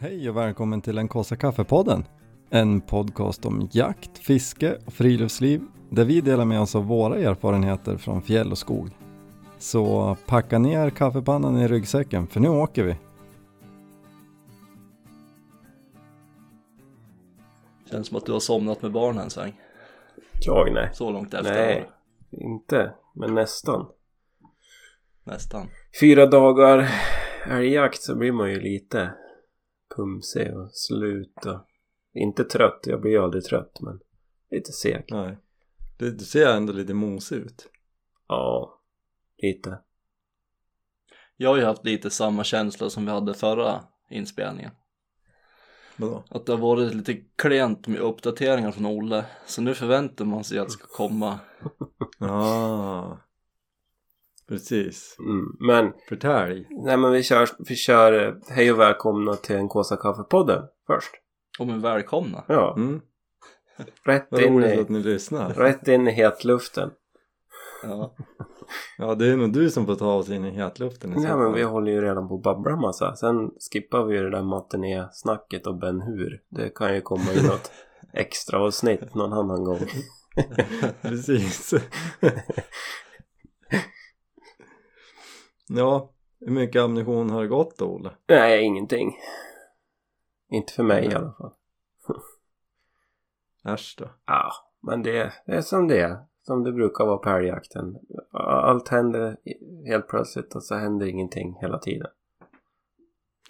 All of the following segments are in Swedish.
Hej och välkommen till den kaffe kaffepodden. En podcast om jakt, fiske och friluftsliv där vi delar med oss av våra erfarenheter från fjäll och skog. Så packa ner kaffepannan i ryggsäcken för nu åker vi. Känns som att du har somnat med barnen en sväng. Jag nej. Så långt efter Nej, inte. Men nästan. Nästan. Fyra dagar älgjakt så blir man ju lite pumsig och slut och inte trött. Jag blir ju aldrig trött men lite seg. Nej. Du, du ser ändå lite mosig ut. Ja, lite. Jag har ju haft lite samma känsla som vi hade förra inspelningen. Vadå? Att det har varit lite klent med uppdateringar från Olle. Så nu förväntar man sig att det ska komma. Ja. Precis. Mm. Men, Förtälj. nej men vi kör, vi kör eh, hej och välkomna till en Kåsa kaffepodden först. Och men välkomna. Ja, Mm. rätt, Vad in roligt i, att ni lyssnar. rätt in i hetluften. Ja. Ja, det är nog du som får ta oss in i hetluften i Ja men vi håller ju redan på att babbla massa. Sen skippar vi ju det där matiné-snacket och Ben Hur. Det kan ju komma i något extra avsnitt någon annan gång. Precis. ja, hur mycket ammunition har det gått då, Olle? Nej, ingenting. Inte för mig i Nej. alla fall. Äsch då. Ja, men det, det är som det är. Som det brukar vara på älgjakten. Allt händer helt plötsligt och så händer ingenting hela tiden.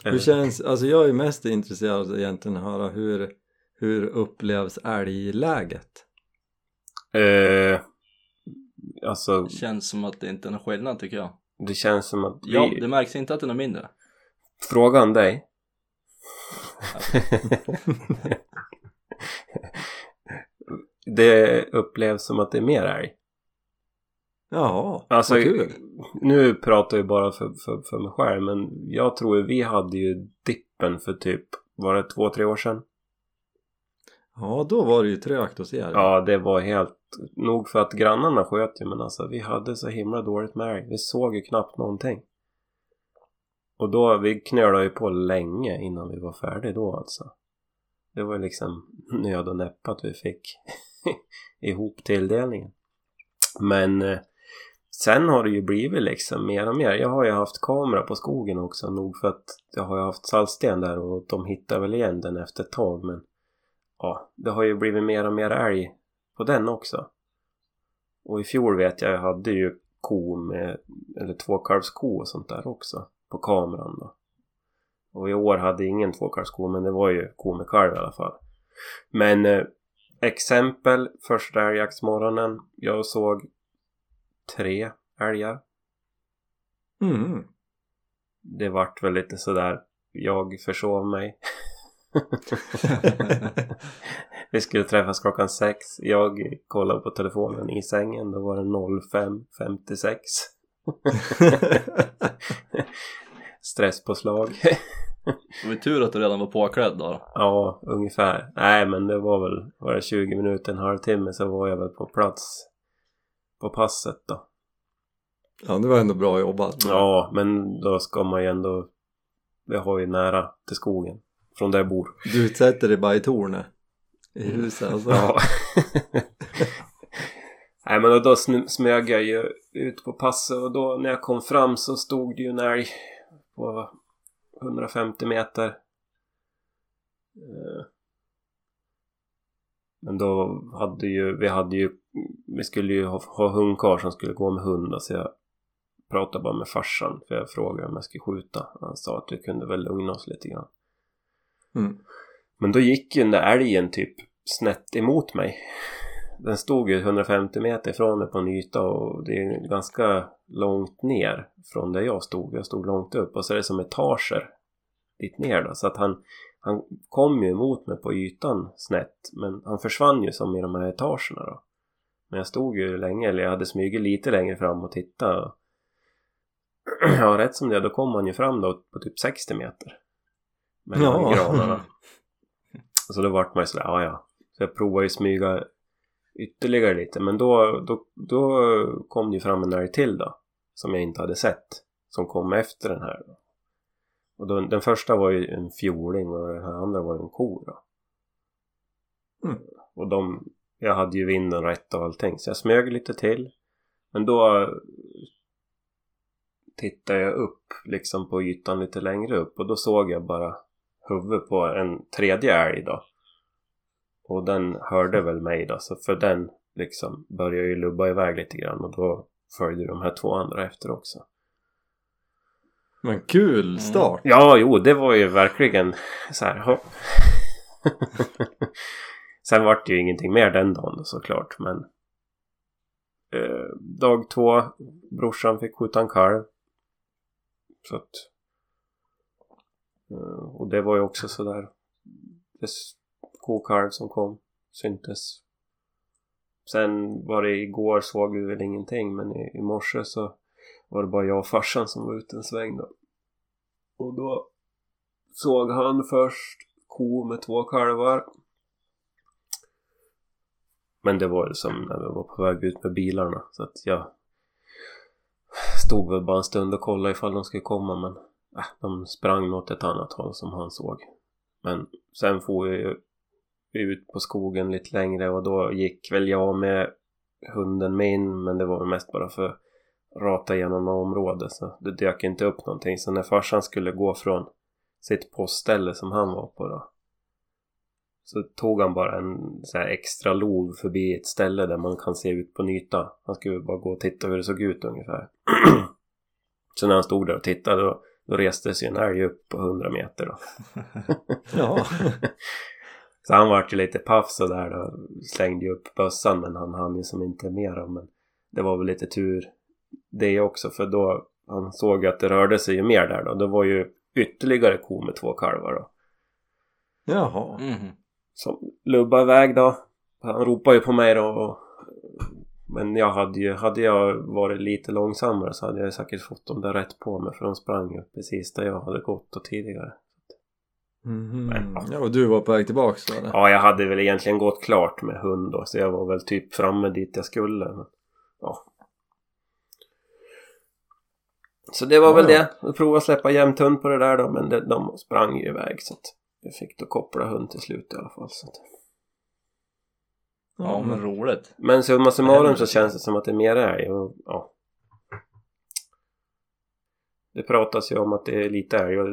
Hur känns, alltså jag är mest intresserad av egentligen att höra hur, hur upplevs älgläget? Eh, alltså, Det känns som att det inte är någon skillnad tycker jag. Det känns som att vi... Ja, det märks inte att den är mindre. Frågan dig. det upplevs som att det är mer älg. Jaha, Alltså, vad kul. nu pratar jag bara för, för, för mig själv men jag tror vi hade ju dippen för typ, var det två, tre år sedan? Ja, då var det ju trögt hos er. Ja, det var helt... Nog för att grannarna sköt ju men alltså vi hade så himla dåligt med älg. Vi såg ju knappt någonting. Och då, vi knölade ju på länge innan vi var färdiga då alltså. Det var ju liksom nöd och näppe att vi fick ihop tilldelningen. Men eh, sen har det ju blivit liksom mer och mer. Jag har ju haft kamera på skogen också nog för att jag har ju haft saltsten där och de hittar väl igen den efter ett tag men ja, det har ju blivit mer och mer älg på den också. Och i fjol vet jag, jag hade ju ko med, eller tvåkalvsko och sånt där också på kameran då. Och i år hade ingen tvåkalvsko men det var ju ko med kalv i alla fall. Men eh, exempel första älgjaktsmorgonen. Jag såg tre älgar. Mm. Det vart väl lite sådär, jag försov mig. Vi skulle träffas klockan sex. Jag kollade på telefonen i sängen. Då var det 05.56. Stresspåslag. Det var tur att du redan var påklädd då. ja, ungefär. Nej, men det var väl, var det 20 minuter, en halvtimme så var jag väl på plats på passet då. ja, det var ändå bra jobbat. Ja, men då ska man ju ändå... Vi har ju nära till skogen. Från där jag bor. Du utsätter dig bara i tornet. I huset alltså. Ja. Nej men då sm- smög jag ju ut på passet och då när jag kom fram så stod det ju en älg på 150 meter. Eh, Men då hade ju, vi hade ju, vi skulle ju ha, ha hundkar som skulle gå med hund så jag pratade bara med farsan för jag frågade om jag skulle skjuta. Han sa att vi kunde väl lugna oss lite grann. Mm. Men då gick ju den där älgen typ snett emot mig. Den stod ju 150 meter ifrån mig på en yta och det är ganska långt ner från där jag stod. Jag stod långt upp och så är det som etager dit ner då. Så att han, han kom ju emot mig på ytan snett men han försvann ju som i de här etagerna då. Men jag stod ju länge, eller jag hade smugit lite längre fram och tittade. Ja, rätt som det då kom han ju fram då på typ 60 meter. Mellan Ja. granarna. Så då vart man ju sådär, ja ja. Så jag provade ju smyga ytterligare lite men då, då, då kom det ju fram en älg till då. Som jag inte hade sett. Som kom efter den här. Och då, den första var ju en fjoling och den här andra var ju en ko då. Mm. Och de, jag hade ju vinden rätt och allting så jag smög lite till. Men då tittade jag upp liksom på ytan lite längre upp och då såg jag bara huvudet på en tredje älg då. Och den hörde väl mig då så för den liksom började ju lubba iväg lite grann och då följde de här två andra efter också. Men kul start! Ja, jo, det var ju verkligen så här. hopp. Sen vart det ju ingenting mer den dagen såklart, men eh, dag två, brorsan fick skjuta en kalv. Så att Eh, och det var ju också sådär kokalv som kom syntes. Sen var det igår såg vi väl ingenting men i, i morse så var det bara jag och farsan som var ute en sväng då. Och då såg han först ko med två kalvar. Men det var ju som när vi var på väg ut med bilarna så att jag stod väl bara en stund och kollade ifall de skulle komma men Ah, de sprang åt ett annat håll som han såg. Men sen får vi ju ut på skogen lite längre och då gick väl jag med hunden min men det var väl mest bara för att rata igenom något område så det dök inte upp någonting. Så när farsan skulle gå från sitt postställe som han var på då så tog han bara en så här extra lov förbi ett ställe där man kan se ut på en yta. Han skulle bara gå och titta hur det såg ut ungefär. så när han stod där och tittade då, då reste sig en älg upp på 100 meter då. Ja. Så han vart ju lite paff sådär då. Slängde ju upp bössan men han hann ju som inte mera. Men det var väl lite tur det också för då han såg att det rörde sig ju mer där då. Det var ju ytterligare ko med två kalvar då. Jaha. Mhm. Som lubbade iväg då. Han ropade ju på mig då. Och, men jag hade ju, hade jag varit lite långsammare så hade jag säkert fått dem där rätt på mig för de sprang ju precis där jag hade gått och tidigare. Mhm. Ja, och du var på väg tillbaks då eller? Ja, jag hade väl egentligen gått klart med hund då, så jag var väl typ framme dit jag skulle. Men, ja. Så det var Ja, väl ja. det. Jag provade att släppa jämnt hund på det där då, men det, de sprang ju iväg så att jag fick då koppla hund till slut i alla fall. Så att. Ja men roligt. Men summa summarum så känns det som att det är mer älg och ja. Det pratas ju om att det är lite älg och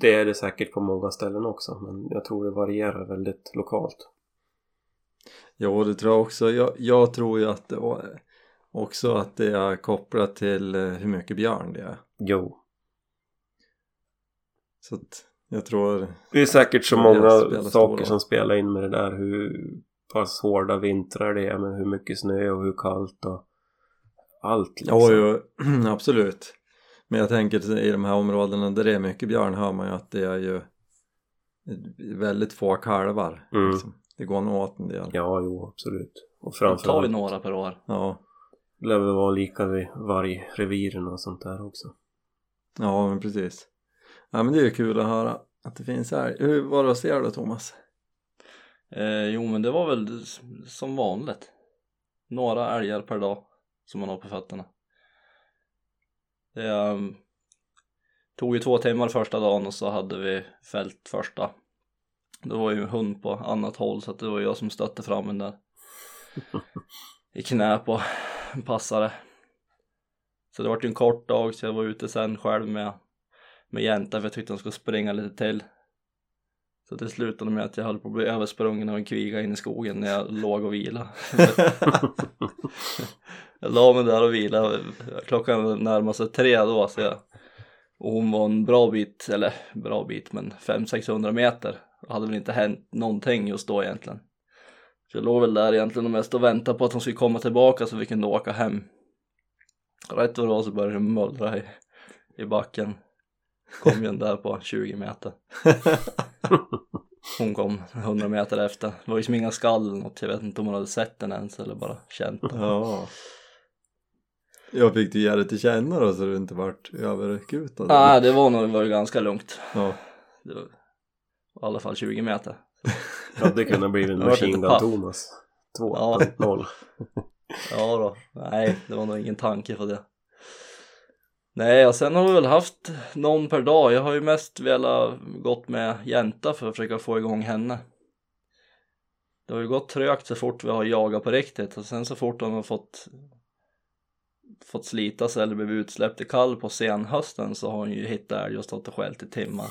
det är det säkert på många ställen också men jag tror det varierar väldigt lokalt. Jo, det tror jag också. Jag, jag tror ju att det var också att det är kopplat till eh, hur mycket björn det är. Jo. Så att jag tror... Det är säkert så många saker som spelar in med det där. Hur pass hårda vintrar det är med hur mycket snö och hur kallt och allt liksom. Ja, jo, absolut. Men jag tänker i de här områdena där det är mycket björn hör man ju att det är ju väldigt få kalvar. Mm. Liksom. Det går nog åt en del. Ja, jo absolut. Och Då tar vi framförallt några per år. Ja, lär det vara lika vid vargreviren och sånt där också. ja men precis. Ja men det är ju kul att höra att det finns här. Hur var det hos er då Thomas? Eh, jo men det var väl som vanligt. Några älgar per dag som man har på fötterna. Det ehm, tog ju två timmar första dagen och så hade vi fält första. Det var ju en hund på annat håll så det var jag som stötte fram den där i knä på en passare. Så det var ju en kort dag så jag var ute sen själv med, med jänta för jag tyckte de skulle springa lite till. Så det slutade med att jag höll på att bli översprungen av en kviga in i skogen när jag låg och vilade. jag la mig där och vilade, klockan närmade sig tre då så jag, och hon var en bra bit, eller bra bit men 500-600 meter. Det hade väl inte hänt någonting just då egentligen. Så jag låg väl där egentligen och mest och väntade på att hon skulle komma tillbaka så vi kunde åka hem. Rätt vad det var så började det mullra i, i backen. Kom ju en där på 20 meter. Hon kom 100 meter efter. Det var ju som inga skall eller något. Jag vet inte om hon hade sett den ens eller bara känt den. Ja. Jag fick du ge det till känna då så du inte vart överkutad? Nej, det var nog det var ganska lugnt. Ja. Det var i alla fall 20 meter. Hade kunnat bli en Machine Gun. Thomas. Ja. 2-0. Ja då. Nej, det var nog ingen tanke på det. Nej, och sen har vi väl haft någon per dag. Jag har ju mest velat gått med jänta för att försöka få igång henne. Det har ju gått trögt så fort vi har jagat på riktigt och sen så fort de har fått fått slita sig eller blivit utsläppt i kall på senhösten så har hon ju hittat älg och stått och skällt i timmar.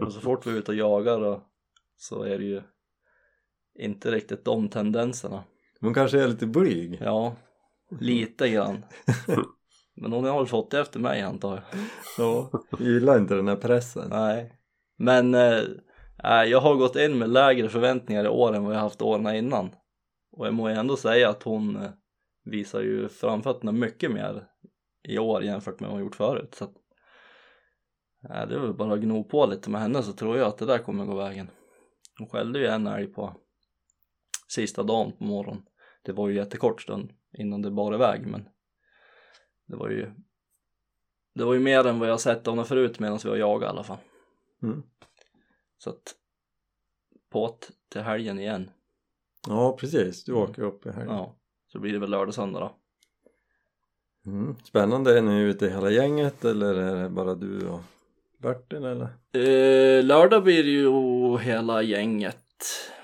och så fort vi är ute och jagar och, så är det ju inte riktigt de tendenserna. Hon kanske är lite blyg. Ja, lite grann. Men hon har väl fått det efter mig antar jag. Ja, gillar inte den här pressen. Nej. Men eh, nej, jag har gått in med lägre förväntningar i år än vad jag haft åren innan. Och jag må ändå säga att hon eh, visar ju framfötterna mycket mer i år jämfört med vad hon gjort förut. Så att, nej, det är väl bara att gno på lite med henne så tror jag att det där kommer gå vägen. Hon skällde ju en älg på sista dagen på morgonen. Det var ju jättekort stund innan det bar iväg men det var ju det var ju mer än vad jag sett henne förut medan vi var jagat i alla fall. Mm. Så att på't till helgen igen. Ja, precis. Du Mm. åker upp i helgen. Ja, så blir det väl lördag söndag då. Mm. Spännande. Är ni ute hela gänget eller är det bara du och Bertil eller? Eh, lördag blir det ju hela gänget.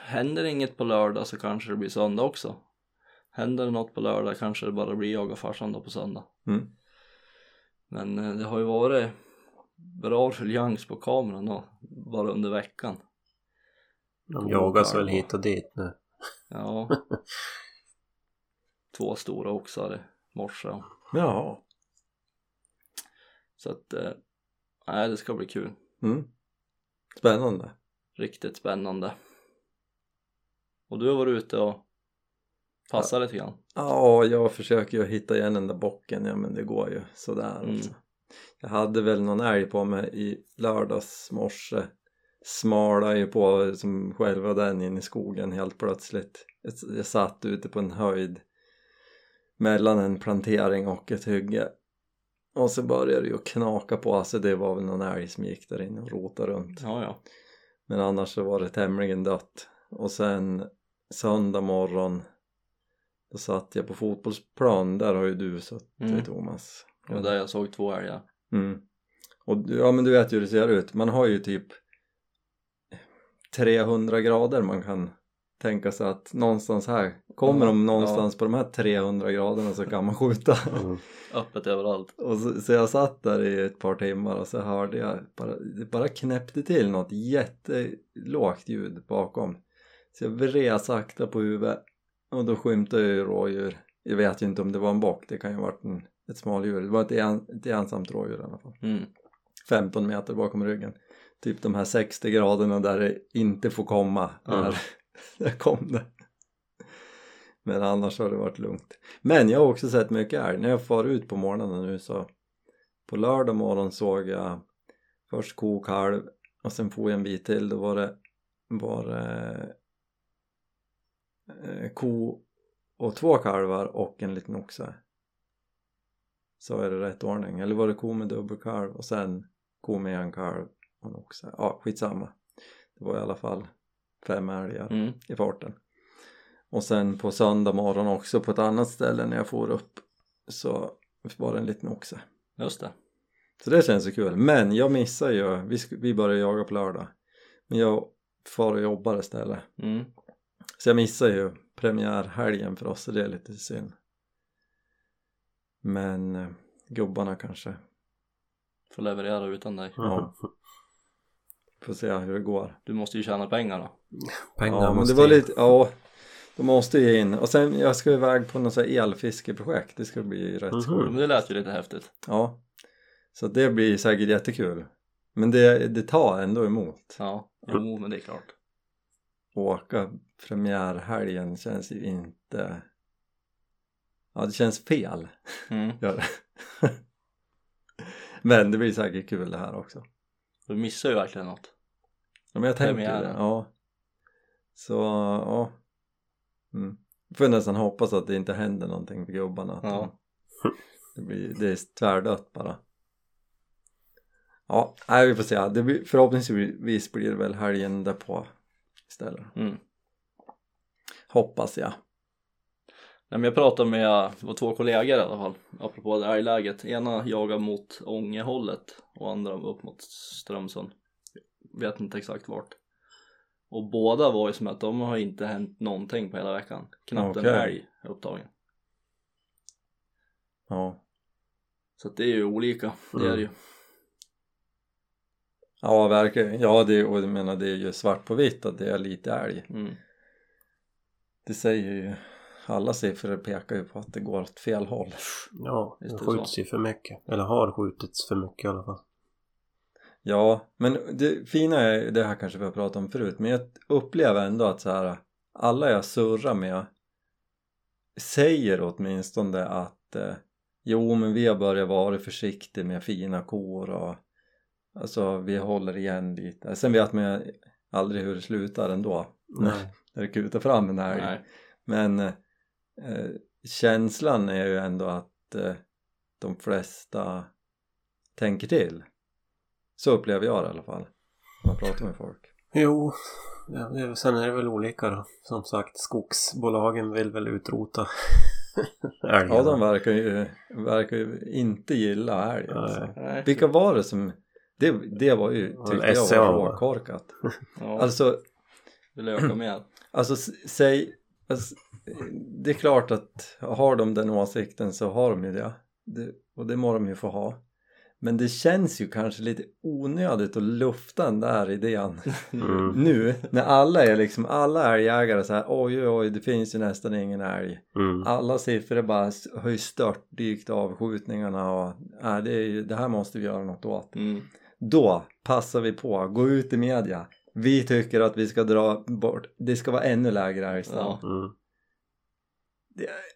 Händer inget på lördag så kanske det blir söndag också. Händer det något på lördag kanske det bara blir jag och farsan då på söndag. Mm. Men eh, det har ju varit bra ruljans på kameran då, bara under veckan. De jagas väl hit och dit nu. Ja. Två stora oxar i morse. Jaha. Så att, eh, nej det ska bli kul. Mm. Spännande. Riktigt spännande. Och du har varit ute och passat lite grann. Ja, jag försöker ju hitta igen den där bocken, ja men det går ju sådär Mm. alltså. Jag hade väl någon älg på mig i lördags morse Smala ju på som själva den in i skogen helt plötsligt. Jag satt ute på en höjd mellan en plantering och ett hygge och så började det ju knaka på, alltså det var väl någon älg som gick där inne och rotade runt. Ja, ja. Men annars så var det tämligen dött. Och sen söndag morgon då satt jag på fotbollsplan, där har ju du suttit Mm. Thomas. Det var där jag såg två älgar. Mm. Och ja men du vet ju hur det ser ut, man har ju typ 300 grader man kan tänka sig att någonstans här, kommer de Ja. någonstans på de här 300 graderna så kan man skjuta. Mm. Öppet överallt. Och så, så jag satt där i ett par timmar och så hörde jag bara, det bara knäppte till något jättelågt ljud bakom. Så jag vred sakta på huvudet och då skymtade jag ju rådjur. Jag vet ju inte om det var en bock, det kan ju ha varit en, ett smaldjur. Det var ett, en, ett ensamt rådjur i alla fall. Mm. 15 meter bakom ryggen. Typ de här 60 graderna där det inte får komma. Mm. Där, där kom det. Men annars har det varit lugnt. Men jag har också sett mycket älg. När jag far ut på morgonen nu så på lördag morgon såg jag först ko och kalv och sen får jag en bit till. Då var det, var det ko och två kalvar och en liten oxe. Så är det rätt ordning. Eller var det ko med dubbelkalv och sen ko med en kalv och en oxe. Ja, skitsamma. Det var i alla fall fem älgar Mm. i farten. Och sen på söndag morgon också på ett annat ställe när jag for upp så var det en liten oxe. Just det. Så det känns ju kul. Men jag missar ju, vi, vi börjar jaga på lördag. Men jag far och jobbar istället. Mm. Så jag missar ju premiärhelgen för oss så det är lite synd. Men eh, gubbarna kanske Får leverera utan dig. Ja. får se hur det går. Du måste ju tjäna pengar då. Pengar ja, men det måste var in. lite, ja de måste ju in och sen jag ska iväg på något så här elfiskeprojekt det ska bli rätt Mhm. skoj Men det lät ju lite häftigt. ja så det blir säkert jättekul men det, det tar ändå emot Ja, jo men det är klart. Åka premiärhelgen känns ju inte ja det känns fel Mm. gör det men det blir säkert kul det här också Du missar ju verkligen något. Ja, men jag tänker Premiären. ja. Så, ja. Mm. Får nästan hoppas att det inte händer någonting för gubbarna. Att Ja. de, det, blir, det är tvärdött bara. Ja, nej, vi får se. Det blir, förhoppningsvis blir det väl helgen därpå istället. Mm. Hoppas jag. Nej men jag pratade med, var två kollegor i alla fall, apropå det älgläget. Ena jagar mot Ångehållet och andra upp mot Strömsund. Vet inte exakt vart. Och båda var ju som att de har inte hänt någonting på hela veckan. Knappt en Okej. älg är upptagen. Ja. Så att det är ju olika, det är det ju. Ja, verkligen. Ja, det, och jag menar det är ju svart på vitt att det är lite älg. Mm. Det säger ju alla siffror pekar ju på att det går åt fel håll. Ja, det skjuts ju för mycket. Eller har skjutits för mycket i alla fall. Ja, men det fina är, det här kanske vi har pratat om förut, men jag upplever ändå att så här alla jag surrar med säger åtminstone att eh, jo men vi har börjat vara försiktiga med fina kor och alltså vi håller igen lite. Sen vet man ju aldrig hur det slutar ändå Nej. när det kutar fram en älg. Nej. Men eh, känslan är ju ändå att eh, de flesta tänker till. Så upplever jag det i alla fall. När man pratar med folk. Jo, ja, det, sen är det väl olika då. Som sagt, skogsbolagen vill väl utrota älgarna. Ja, de verkar ju, verkar ju inte gilla älg alltså. Vilka var det som... Det, det var ju, Ja, tyckte jag var va? råkorkat. Ja, Alltså, vill öka mer. alltså säg... Alltså, det är klart att har de den åsikten så har de ju det. det. Och det må de ju få ha. Men det känns ju kanske lite onödigt att lufta den där idén Mm. nu när alla är liksom, alla älgjägare så här, oj oj oj det finns ju nästan ingen älg. Mm. Alla siffror bara har ju störtdykt av skjutningarna och äh, det, är ju, det här måste vi göra något åt. Mm. Då passar vi på, gå ut i media. Vi tycker att vi ska dra bort, det ska vara ännu lägre älgstam. Ja. Mm.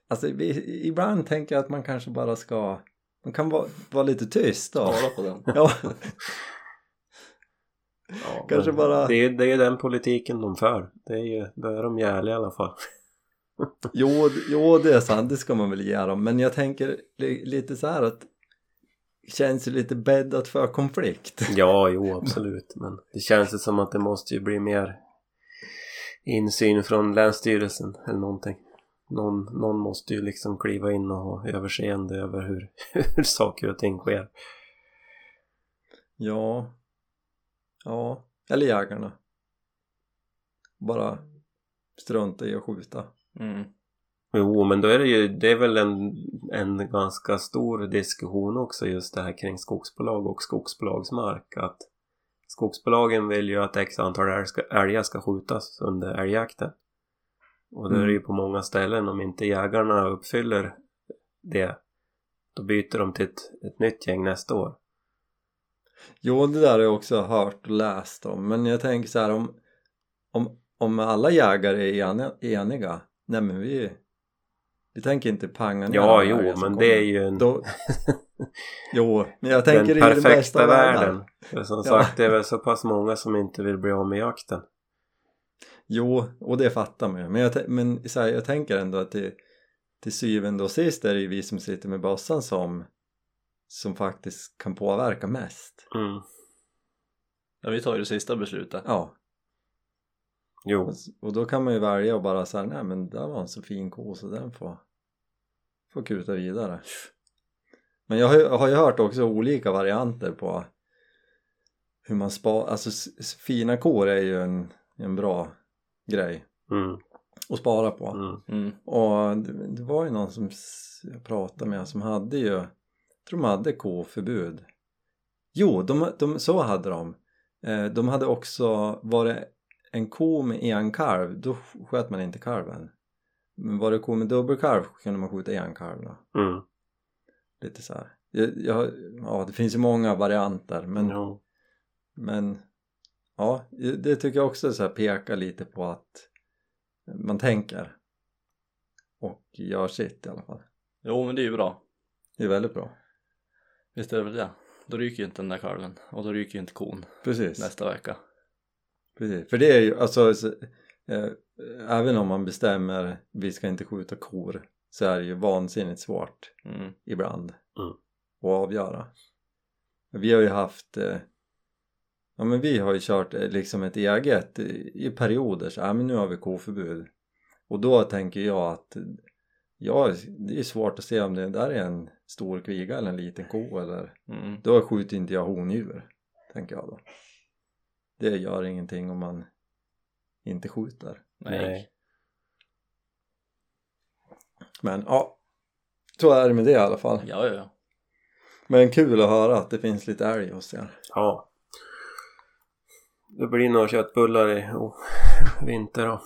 Alltså vi, ibland tänker jag att man kanske bara ska, man kan vara, vara lite tyst då. Spara på den. Ja, Ja, Kanske bara- Det är, det är den politiken de för. Det är ju, då är de jävliga i alla fall. jo, jo det är sant, det ska man väl ge dem. Men jag tänker li, lite så här att känns ju lite bäddat för konflikt. Ja, jo absolut. Men det känns ju som att det måste ju bli mer insyn från Länsstyrelsen eller någonting. Någon, någon måste ju liksom kliva in och ha överseende över hur, hur saker och ting sker. Ja, ja, eller jägarna. Bara strunta i att skjuta. Mm. Jo, men då är det ju, det är väl en, en ganska stor diskussion också just det här kring skogsbolag och skogsbolagsmark. Att skogsbolagen vill ju att x antal ska, älgar ska skjutas under älgjakten. Och det är det ju på många ställen, om inte jägarna uppfyller det, då byter de till ett, ett nytt gäng nästa år. Jo, det där har jag också hört och läst om. Men jag tänker så här om, om, om alla jägare är eni- eniga. Nej men vi, vi tänker inte panga ner Ja, alla jo, men kommer. det är ju en, Då, jo, men jag tänker den i den bästa perfekta världen. världen. Som Ja. sagt, det är väl så pass många som inte vill bli av med jakten. Jo, och det fattar man ju. Men, jag, men så här, jag tänker ändå att till, till syvende och sist är det ju vi som sitter med bössan som, som faktiskt kan påverka mest. Mm. Ja, vi tar ju det sista beslutet. Ja, Jo. och, och då kan man ju välja och bara säga nej men där var en så fin ko så den får, får kuta vidare. Men jag har, ju- har ju hört också olika varianter på hur man sparar, alltså fina kor är ju en, en bra grej Mm. att spara på. Mm. Mm. Och det, det var ju någon som jag pratade med som hade ju, jag tror de hade koförbud. Jo, de, de, så hade de. Eh, de hade också, var det en ko med en kalv, då sköt man inte kalven. Men var det ko med dubbelkalv kunde man skjuta en kalv då. Mm. Lite så här. Jag, jag, ja, det finns ju många varianter men, Jo. men ja, det tycker jag också så här pekar lite på att man tänker och gör sitt i alla fall. Jo, men det är ju bra. Det är väldigt bra. Visst är det väl det. Då ryker ju inte den där kalven och då ryker ju inte kon Precis. nästa vecka. Precis. För det är ju alltså så, även om man bestämmer vi ska inte skjuta kor så är det ju vansinnigt svårt Mm. ibland Mm. att avgöra. Vi har ju haft eh, ja men vi har ju kört eh, liksom ett eget i, i perioder så ja men nu har vi koförbud och då tänker jag att Ja, det är svårt att se om det där är en stor kviga eller en liten ko eller Mm. då skjuter inte jag hondjur, tänker jag då. Det gör ingenting om man inte skjuter. Nej. Men ja, så är det med det i alla fall. Ja, ja, ja. Men kul att höra att det finns lite älg hos er. Ja. Det blir några köttbullar i oh, vinter då.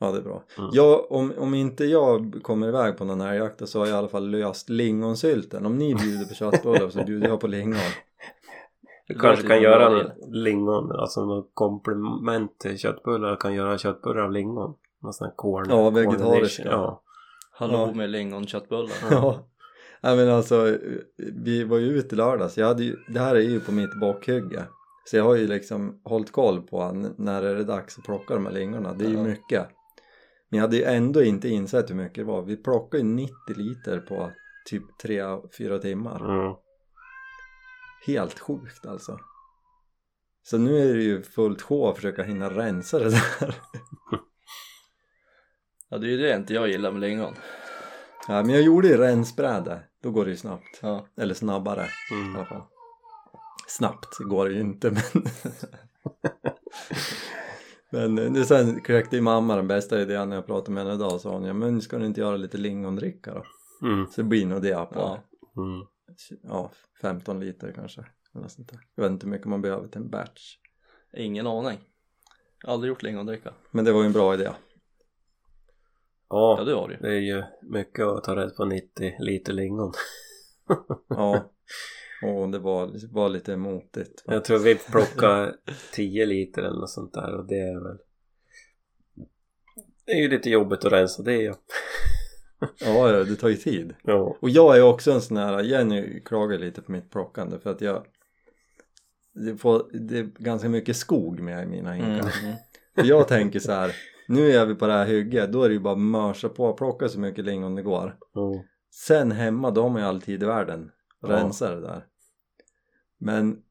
Ja, det är bra. Mm. Ja, om, om inte jag kommer iväg på någon älgjakt så har jag i alla fall löst lingonsylten. Om ni bjuder på köttbullar så bjuder jag på lingon. Du kanske kan göra en lingon, alltså något komplement till köttbullar. kan göra köttbullar av lingon. Någon sån här corn. Ja, edition. Ja. Hallå Ja. med lingonköttbullar. Ja. Nej men alltså, vi var ju ute i lördags. Jag hade ju, det här är ju på mitt bockhygge. Så jag har ju liksom hållit koll på när är det dags att plocka de här lingonerna. Det är ju mycket. Men jag hade ju ändå inte insett hur mycket det var. Vi plockade ju 90 liter på typ 3-4 timmar. Mm. Helt sjukt alltså. Så nu är det ju fullt sjå att försöka hinna rensa det där. Ja, det är ju det inte jag gillar med lingon. Ja, men jag gjorde ju rensbräde. Då går det ju snabbt. Ja. Eller snabbare i Mm. alla fall. Snabbt går det ju inte men Men nu sen kräkte ju mamma den bästa idén när jag pratade med henne idag sa hon ja men ska du inte göra lite lingondricka då? Mm. Så det blir nog det på Ja. Mm. Ja, 15 liter kanske eller sånt där. Jag vet inte hur mycket man behöver till en batch Ingen aning. Aldrig gjort lingondricka. Men det var ju en bra idé Ja, Ja, det du ju. det är ju mycket att ta rätt på 90 liter lingon. Ja och det var, var lite motigt Jag tror vi plockar 10 liter eller något sånt där och det är väl Det är ju lite jobbigt att rensa det ja. Ja, det tar ju tid Ja. Och jag är också en sån här, Jenny klagar lite på mitt plockande för att jag det, får, det är ganska mycket skog med i mina hinkar Mm. För jag tänker så här, nu är vi på det här hygget, då är det ju bara att mörsa på och plocka så mycket lingon det går Mm. Sen hemma, då har man ju all tid i världen att Ja. rensa det där Men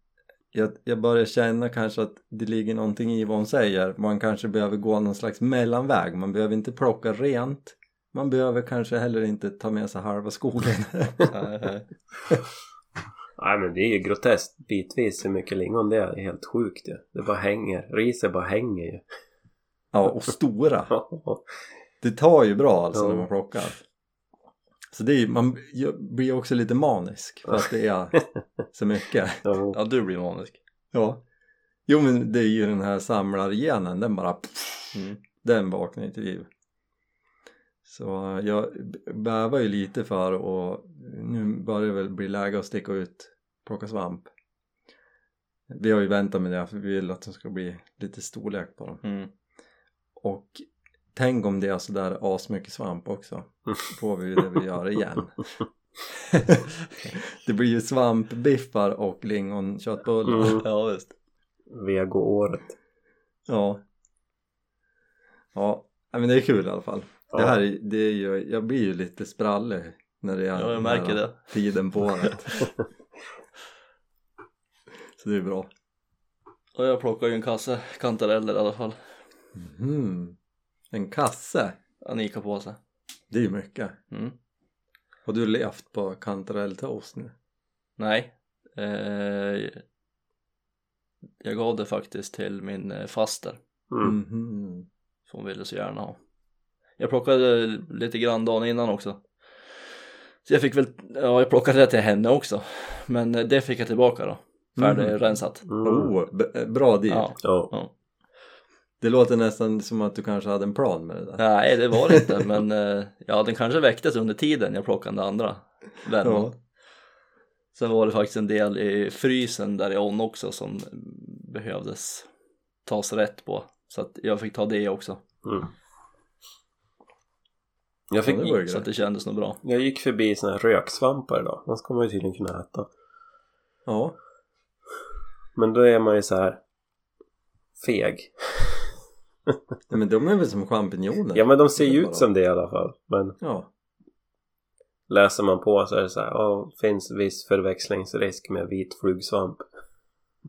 jag, jag börjar känna kanske att det ligger någonting i vad hon säger Man kanske behöver gå någon slags mellanväg Man behöver inte plocka rent Man behöver kanske heller inte ta med sig halva skogen Nej, men det är ju groteskt bitvis hur mycket lingon det är. Det är helt sjukt ju. Det bara hänger. Riset bara hänger ju. Ja, och stora Det tar ju bra alltså Ja. när man plockar Så det är, man blir också lite manisk för att det är så mycket Ja. Du blir manisk. Ja Jo men det är ju den här samlargenen, den bara Mm. Den vaknar ju till liv Så jag bävar ju lite för och nu börjar det väl bli läge att sticka ut plocka svamp Vi har ju väntat med det för vi vill att det ska bli lite storlek på dem Mm. Och tänk om det är sådär asmycket svamp också får vi ju det vi gör igen Det blir ju svampbiffar och lingonköttbullar Mm. Ja, visst. Vegoåret. Ja Ja, nej, men det är kul i alla fall Ja. Det här är, det är ju, jag blir ju lite sprallig när det är Ja, jag märker det. tiden på året Så det är bra Och jag plockar ju en kasse kantareller i alla fall. mm. En kasse, Anika på sig. det är ju mycket Mm. Har du levt på kantarelltoast nu? Nej. Eh, jag gav det faktiskt till min eh, faster. Mm. Mhm. Som hon ville så gärna ha. Jag plockade lite grann dagen innan också. Så jag fick väl, ja jag plockade det till henne också. Men det fick jag tillbaka då. Färdigrensat. Mm. Oh, b- bra deal Ja. Ja. ja. Det låter nästan som att du kanske hade en plan med det där Nej det var det inte men eh, ja den kanske väcktes under tiden jag plockade den andra vännen. Ja. Sen var det faktiskt en del i frysen där i on också som behövdes tas rätt på. Så att jag fick ta det också. Mm. Jag, fick, Ja, det Så att det kändes nog bra. jag gick förbi såna här röksvampar idag. De ska man ju tydligen kunna äta. Ja, Men då är man ju så här feg. Nej, men de är väl som champinjoner? Ja men de ser ju ut som det i alla fall. Men Ja, läser man på så är det så här. Ja, finns viss förväxlingsrisk med vit flugsvamp.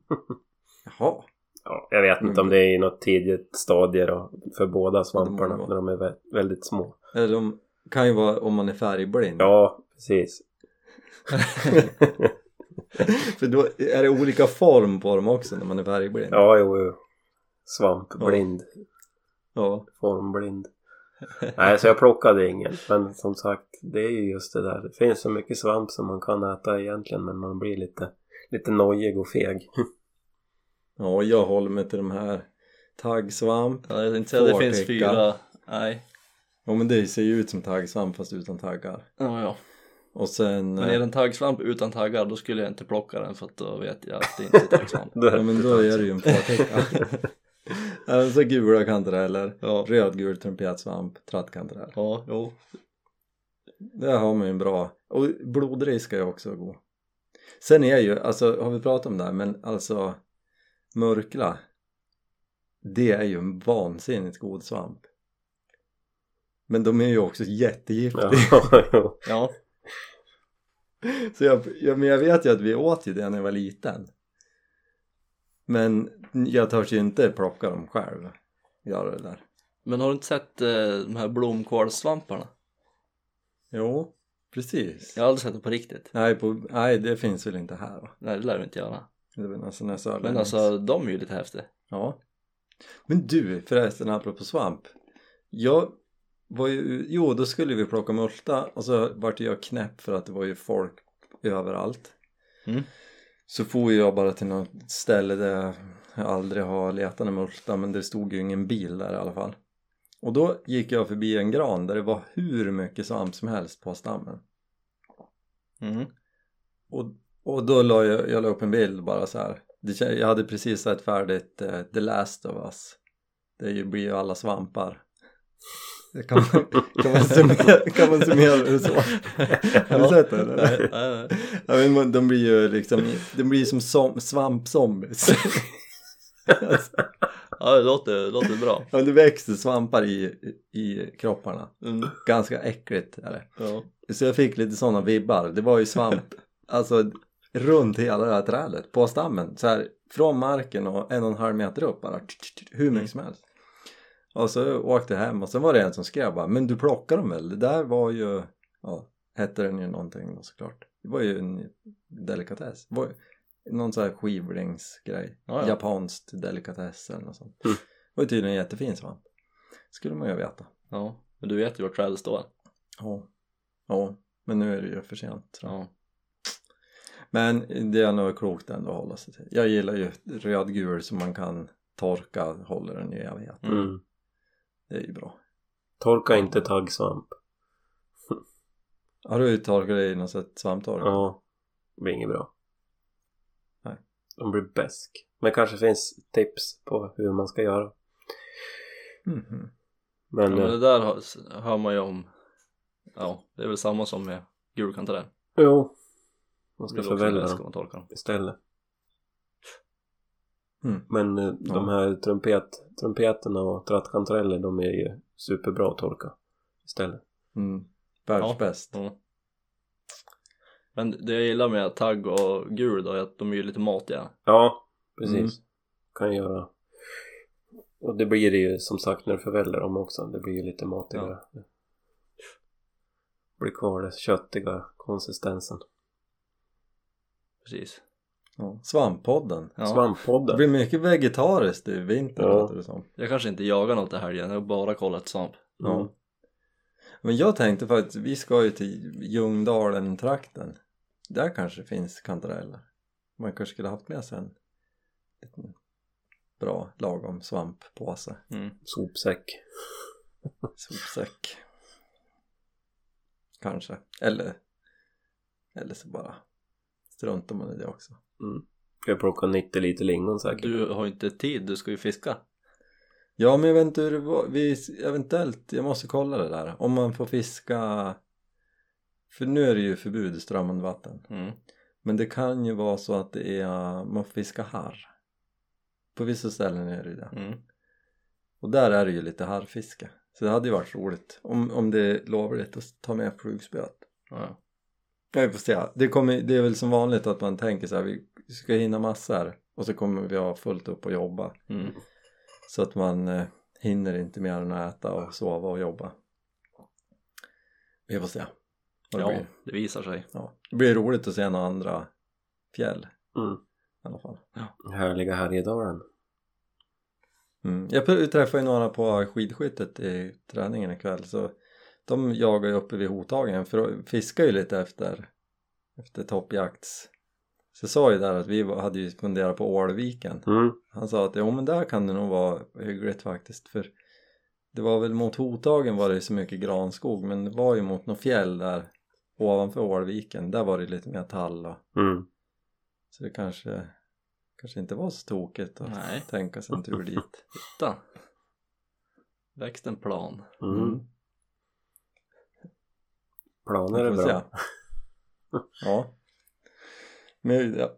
jaha Ja, jag vet inte om det är i något tidigt stadie då, för båda svamparna när de är vä- väldigt små. Eller de kan ju vara om man är färgblind. Ja, precis. För då är det olika form på dem också när man är färgblind. Ja, jo, jo. Svampblind. Ja. Formblind. Nej, så jag plockade ingen. Men som sagt, det är ju just det där. Det finns så mycket svamp som man kan äta egentligen men man blir lite, lite nojig och feg. Ja, jag håller mig till de här taggsvamp. Ja, jag tänkte säga det finns fyra. Nej. Ja men det ser ju ut som taggsvamp fast utan taggar. Ja, ja. Och sen... Men eh, är det en taggsvamp utan taggar då skulle jag inte plocka den för att då vet jag att det inte är taggsvamp. Ja men då är det ju en fårpicka. alltså gula kantareller, Ja. rödgul trumpetsvamp, trattkantarell. Ja, jo. Där har man ju en bra, och blodrisk är ju också god. Sen är ju, alltså har vi pratat om det här men alltså mörkla det är ju en vansinnigt god svamp. Men de är ju också jättegiftiga. Ja. Ja. Så jag, ja, men jag vet ju att vi åt ju det när jag var liten. Men jag törs ju inte plocka dem själv. Göra det där. Men har du inte sett eh, de här blomkålssvamparna? Jo, precis. Jag har aldrig sett dem på riktigt. Nej, på, nej, det finns väl inte här va? Nej, det lär du inte göra. Nästan nästan Men alltså, de är ju lite häftiga. Ja. Men du förresten apropå svamp. Jag var ju, jo då skulle vi plocka multa och så vart jag knäpp för att det var ju folk överallt. Mm. Så får jag bara till något ställe där jag aldrig har letat en multa men det stod ju ingen bil där i alla fall. Och då gick jag förbi en gran där det var hur mycket svamp som helst på stammen. Mm. Och, och då la jag, jag la upp en bild bara så här. Jag hade precis sett färdigt eh, The Last of Us. Det blir ju alla svampar. Det kan, man, kan, man summera, kan man summera det så? Har du sett det eller? Nej, nej, nej. Ja, men man- de blir ju liksom, de blir som, som svampzombies. alltså, Ja, det låter, det låter bra. ja, det växer svampar i, i kropparna. Mm. Ganska äckligt är det. Ja. Så jag fick lite sådana vibbar. Det var ju svamp, alltså runt hela det här trädet på stammen. Så här från marken och en och en halv meter upp bara. Hur mycket som helst. Och så åkte jag hem och sen var det en som skrev bara Men du plockar dem väl? Det där var ju, ja, hette den ju någonting då såklart. Det var ju en delikatess. Det var ju någon sån här skivlingsgrej. Ja. Japanskt delikatess eller något sånt. Mm. Var ju tydligen en jättefin svamp. Skulle man ju veta. ja, men du vet ju vart trädet står. Ja. Ja, men nu är det ju för sent. Ja. Men det är nog klokt ändå att hålla sig till. Jag gillar ju rödgul som man kan torka, håller den i evighet. Mm. Det är ju bra. Torka inte taggsvamp. Har du torkat det i något sätt svamptork? Ja, det blir inget bra. Nej. De blir bäsk. Men kanske finns tips på hur man ska göra. Mhm. Men, ja, men eh, det där hör, hör man ju om. Ja, det är väl samma som med gulkantarell. jo. Man ska Det förvälja om dem man torkar dem. istället. Mm. Men eh, de här trumpet, trumpeterna och trattkantareller de är ju superbra att torka istället. Mm. Världsbäst. Ja. Men det jag gillar med tagg och gul då är att de är ju lite matiga. Ja, precis. Mm. Kan göra. Och det blir det ju som sagt när du förväller dem också. Det blir ju lite matigare. Blir kvar den köttiga konsistensen. Precis. Ja. Svamppodden. Ja. Det Svamppodden. blir mycket vegetariskt i vinter Ja. låter det som. Jag kanske inte jagar något i helgen, jag har bara kollat svamp. Ja. Mm. Men jag tänkte faktiskt, vi ska ju till Ljungdalen-trakten. Där kanske finns kantareller. Man kanske skulle haft med sig en liten bra lagom svamppåse. Mm. Sopsäck. Sopsäck. Kanske. Eller, eller så bara struntar man i det också. Mm. Ska jag plocka 90 liter lingon säkert? Du har ju inte tid, du ska ju fiska. Ja men jag vet inte hur det var, vi, eventuellt, jag måste kolla det där. Om man får fiska, för nu är det ju förbud i strömmande vatten. Mm. Men det kan ju vara så att det är, man får fiska harr. På vissa ställen är det ju det. Mm. Och där är det ju lite harrfiske. Så det hade ju varit roligt om, om det är lovligt att ta med flugspöet. Ja. Ja, vi får se. Det, kommer, det är väl som vanligt att man tänker så här, vi ska hinna massor och så kommer vi ha fullt upp och jobba. Mm. Så att man eh, hinner inte mer än att äta och sova och jobba. Vi får se. det Ja, blir. det visar sig. Ja. Det blir roligt att se några andra fjäll Mm. i alla fall. Härliga Härjedalen. Mm. Jag träffade ju några på skidskyttet i träningen ikväll så de jagar ju uppe vid Hothagen för att fiska ju lite efter efter toppjakts så jag sa ju där att vi hade ju funderat på Ålviken Mm. han sa att jo men där kan det nog vara hyggligt faktiskt för det var väl mot Hothagen var det ju så mycket granskog men det var ju mot något fjäll där ovanför Ålviken där var det lite mer tall och, Mm. så det kanske kanske inte var så tokigt att Nej. tänka sig en tur dit Titta. Växt en plan. Mm. Planer är bra. se. ja. Men ja.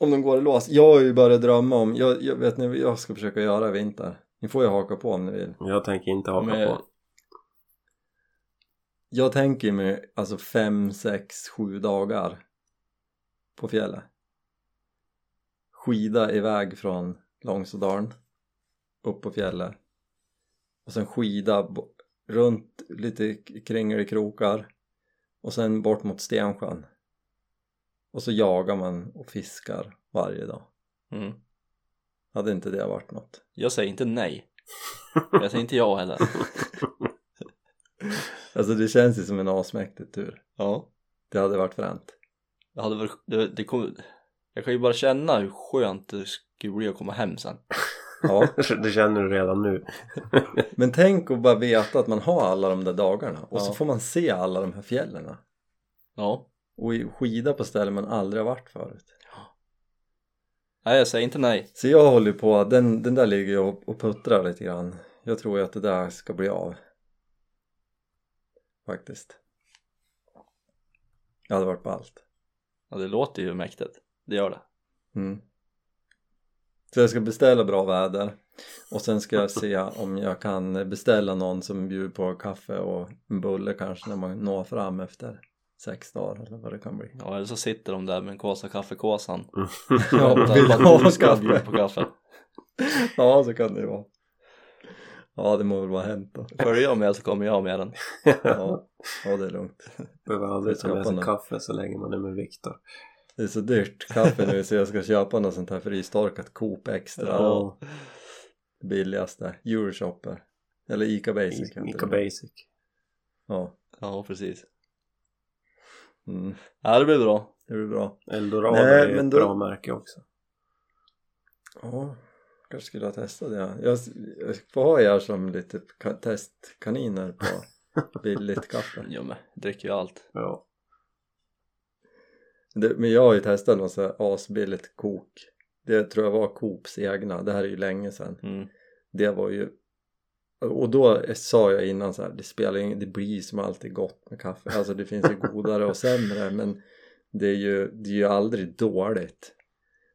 Om de går i lås. Jag har ju börjat drömma om, jag, jag vet ni jag ska försöka göra i vinter. Ni får ju haka på om ni vill. Jag tänker inte haka Med- på. Jag tänker mig alltså fem, sex, sju dagar på fjället. Skida iväg från Långsådalen upp på fjället och sen skida runt lite kringelikrokar och sen bort mot Stensjön och så jagar man och fiskar varje dag. Mm. Hade inte det varit något? Jag säger inte nej. Jag säger inte ja heller. Alltså det känns ju som en asmäktig tur. Ja. Det hade varit fränt. Det hade varit, det, det kom, jag kan ju bara känna hur skönt det skulle bli att komma hem sen. Ja. Det känner du redan nu. Men tänk att bara veta att man har alla de där dagarna och så Ja. får man se alla de här fjällen Ja. och skida på ställen man aldrig har varit förut. Nej, jag säger inte nej. Så jag håller på, den, den där ligger ju och, och puttrar lite grann. Jag tror ju att det där ska bli av. Faktiskt. Jag hade varit på allt. Ja, det låter ju mäktigt. Det gör det. Mm. Så jag ska beställa bra väder och sen ska jag se om jag kan beställa någon som bjuder på kaffe och en bulle kanske när man når fram efter sex dagar eller vad det kan bli. Ja, eller så sitter de där med en kåsa kaffekåsan. Ja, Väntar vill ha du ska kaffe. bjuda på kaffe. Ja, så kan det ju vara. Ja, det må väl vara hänt då. Följer jag med så kommer jag med den. Ja, ja det är lugnt. Behöver aldrig ta med sig kaffe så länge man är med Viktor. Det är så dyrt kaffe nu så jag ska köpa något sånt här frystorkat Coop Extra. Ja. Billigaste. Euroshopper. Eller Ica Basic. heter Ica. Basic. Ja. Ja, precis. Mm. Ja, det blir bra. Det blir bra. Eldorado Nej, är men ett då- bra märke också. Ja, kanske skulle ha testat det. Jag, jag får ha er som lite ka- testkaniner på billigt kaffe. Ja, men dricker ju allt. Ja. Det, men jag har ju testat något så här asbilligt kok. Det tror jag var Coops egna. Det här är ju länge sedan. Mm. Det var ju och då sa jag innan så här, det spelar ingen, det blir som alltid gott med kaffe. Alltså det finns ju godare och sämre men det är ju, det är ju aldrig dåligt.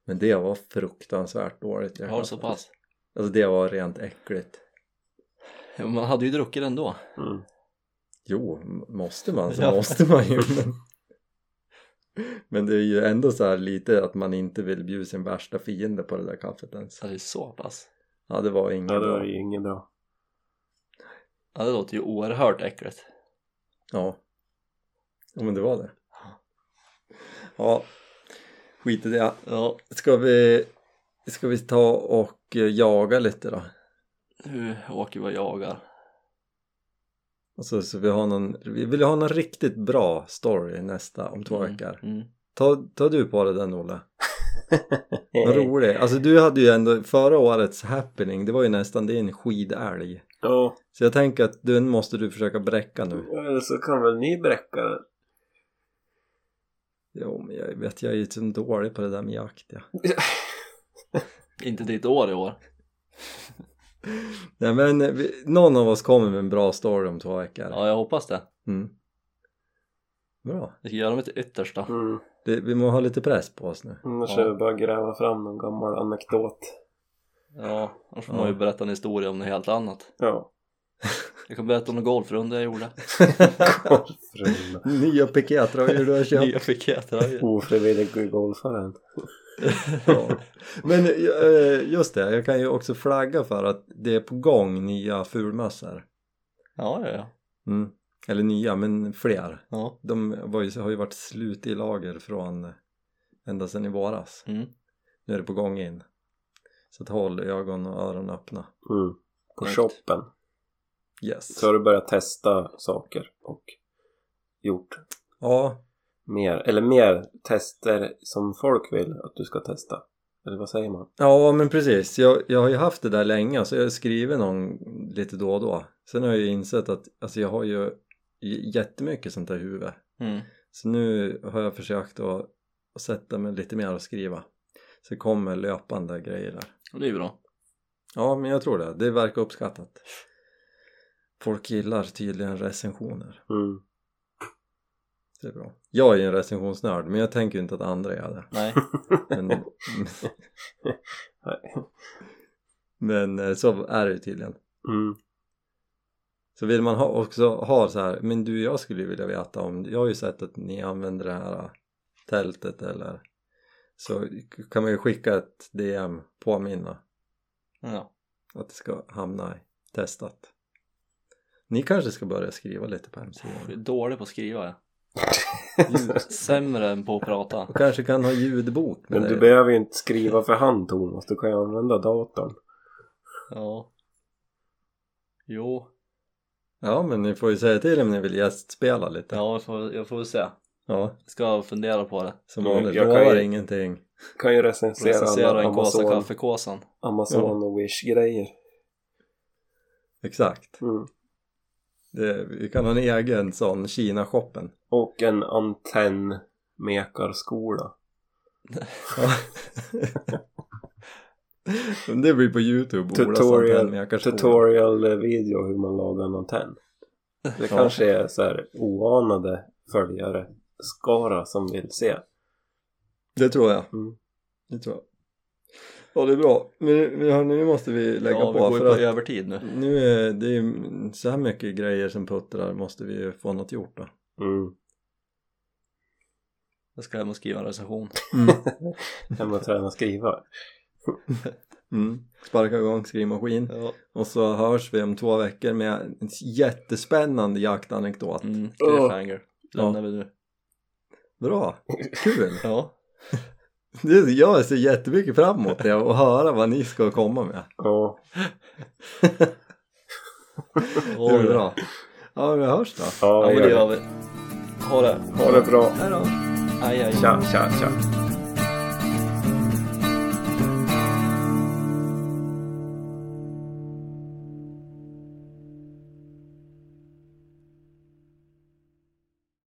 Men det var fruktansvärt dåligt. det Har så pass? Alltså det var rent äckligt. Ja, man hade ju druckit ändå. Mm. Jo, måste man så Ja. måste man ju men... det är ju ändå så här lite att man inte vill bjuda sin värsta fiende på det där kaffet ens. Ja, det är så pass. Ja det var inget Ja, det var ju inget bra. Ja, det låter ju oerhört äckligt. Ja. ja men det var det. Ja, skit i det. Ja, Ska vi, ska vi ta och eh, jaga lite då? nu åker vi och jagar. Och så, så vi, har någon, vi vill ha någon riktigt bra story nästa om två Mm, veckor. Mm. Ta, ta du på det den Olle. Vad roligt. Alltså du hade ju ändå förra årets happening, det var ju nästan din skidälg. Ja, Så jag tänker att den måste du försöka bräcka nu. eller så kan väl ni bräcka den? Jo men jag vet, jag är ju så dålig på det där med jakt ja. Inte ditt år i år. Nej men eh, vi, någon av oss kommer med en bra story om två veckor. Ja, jag hoppas det. Mm. Bra. Jag ska göra mitt yttersta. Mm. Det, vi må ha lite press på oss nu. Annars Ja. bara gräva fram någon gammal anekdot. Ja, annars får Ja. man ju berätta en historia om något helt annat. Ja. Jag kan berätta om en golfrunda jag gjorde. Golfrunda. Nya pikétröjor du har köpt. Nya pikétröjor. Ofrivillig golfaren. Ja. Men eh, just det, jag kan ju också flagga för att det är på gång nya fulmössor. Ja, ja, ja. Mm. Eller nya, men fler. Ja. De var ju, har ju varit slut i lager från ända sedan i våras. Mm. Nu är det på gång in. Så att håll ögon och öron öppna. Mm. På shoppen. Yes. Så har du börjat testa saker och gjort Ja, mer, eller mer tester som folk vill att du ska testa. Eller vad säger man? ja men precis. Jag, jag har ju haft det där länge så jag har skrivit någon lite då och då. Sen har jag ju insett att alltså jag har ju jättemycket sånt där i huvudet. Mm. Så nu har jag försökt att, att sätta mig lite mer och skriva. Så det kommer löpande grejer där. Och det är bra. Ja, men jag tror det. Det verkar uppskattat. Folk gillar tydligen recensioner. Mm. Det är bra. Jag är ju en recensionsnörd, men jag tänker ju inte att andra är det. Nej. Men, men eh, så är det ju tydligen. Mm. Så vill man ha, också ha så här, men du jag skulle ju vilja veta om, jag har ju sett att ni använder det här tältet eller så kan man ju skicka ett DM påminna Ja. att det ska hamna i testat. Ni kanske ska börja skriva lite på Jag är hemsidan. dålig på att skriva jag. Sämre än på att prata. Och kanske kan ha ljudbok med Men du dig. behöver ju inte skriva för hand Thomas, du kan ju använda datorn. Ja. Jo. Ja men ni får ju säga till om ni vill gästspela lite. Ja, jag får, jag får väl se. Ja, ska fundera på det. som Mm, vanligt. jag kan Lovar ju- ingenting. Kan ju recensera, Recensera en kåsa Amazon, kaffekåsan. Amazon och Wish-grejer. Exakt. Mm. Det, vi kan ha en egen sån Kina-shoppen. Och en antennmekarskola. Det blir på youtube. Tutorial, antennmäkarskola. tutorial video hur man lagar en antenn. Det kanske är så här oanade följare skara som vill se. Det tror jag. Mm. Det tror jag. Ja det är bra. Men nu, hörni, nu måste vi lägga ja, vi på går ju för på att övertid nu. nu är det är ju så här mycket grejer som puttrar måste vi få något gjort då. Mm. Jag ska hem och skriva en recension. Hem och träna skriva. Mm. Sparka igång skrivmaskin Ja. och så hörs vi om två veckor med en jättespännande jaktanekdot. Mm, cliffhanger. Lämnar vi nu. Bra, kul! Ja. Det, jag ser jättemycket fram emot det och höra vad ni ska komma med. Ja. Det är bra. Ja, vi hörs då. Ja, Ja, men det gör vi. Ha det. Ha det bra. Hej då! Hej hej. Tja, tja, tja.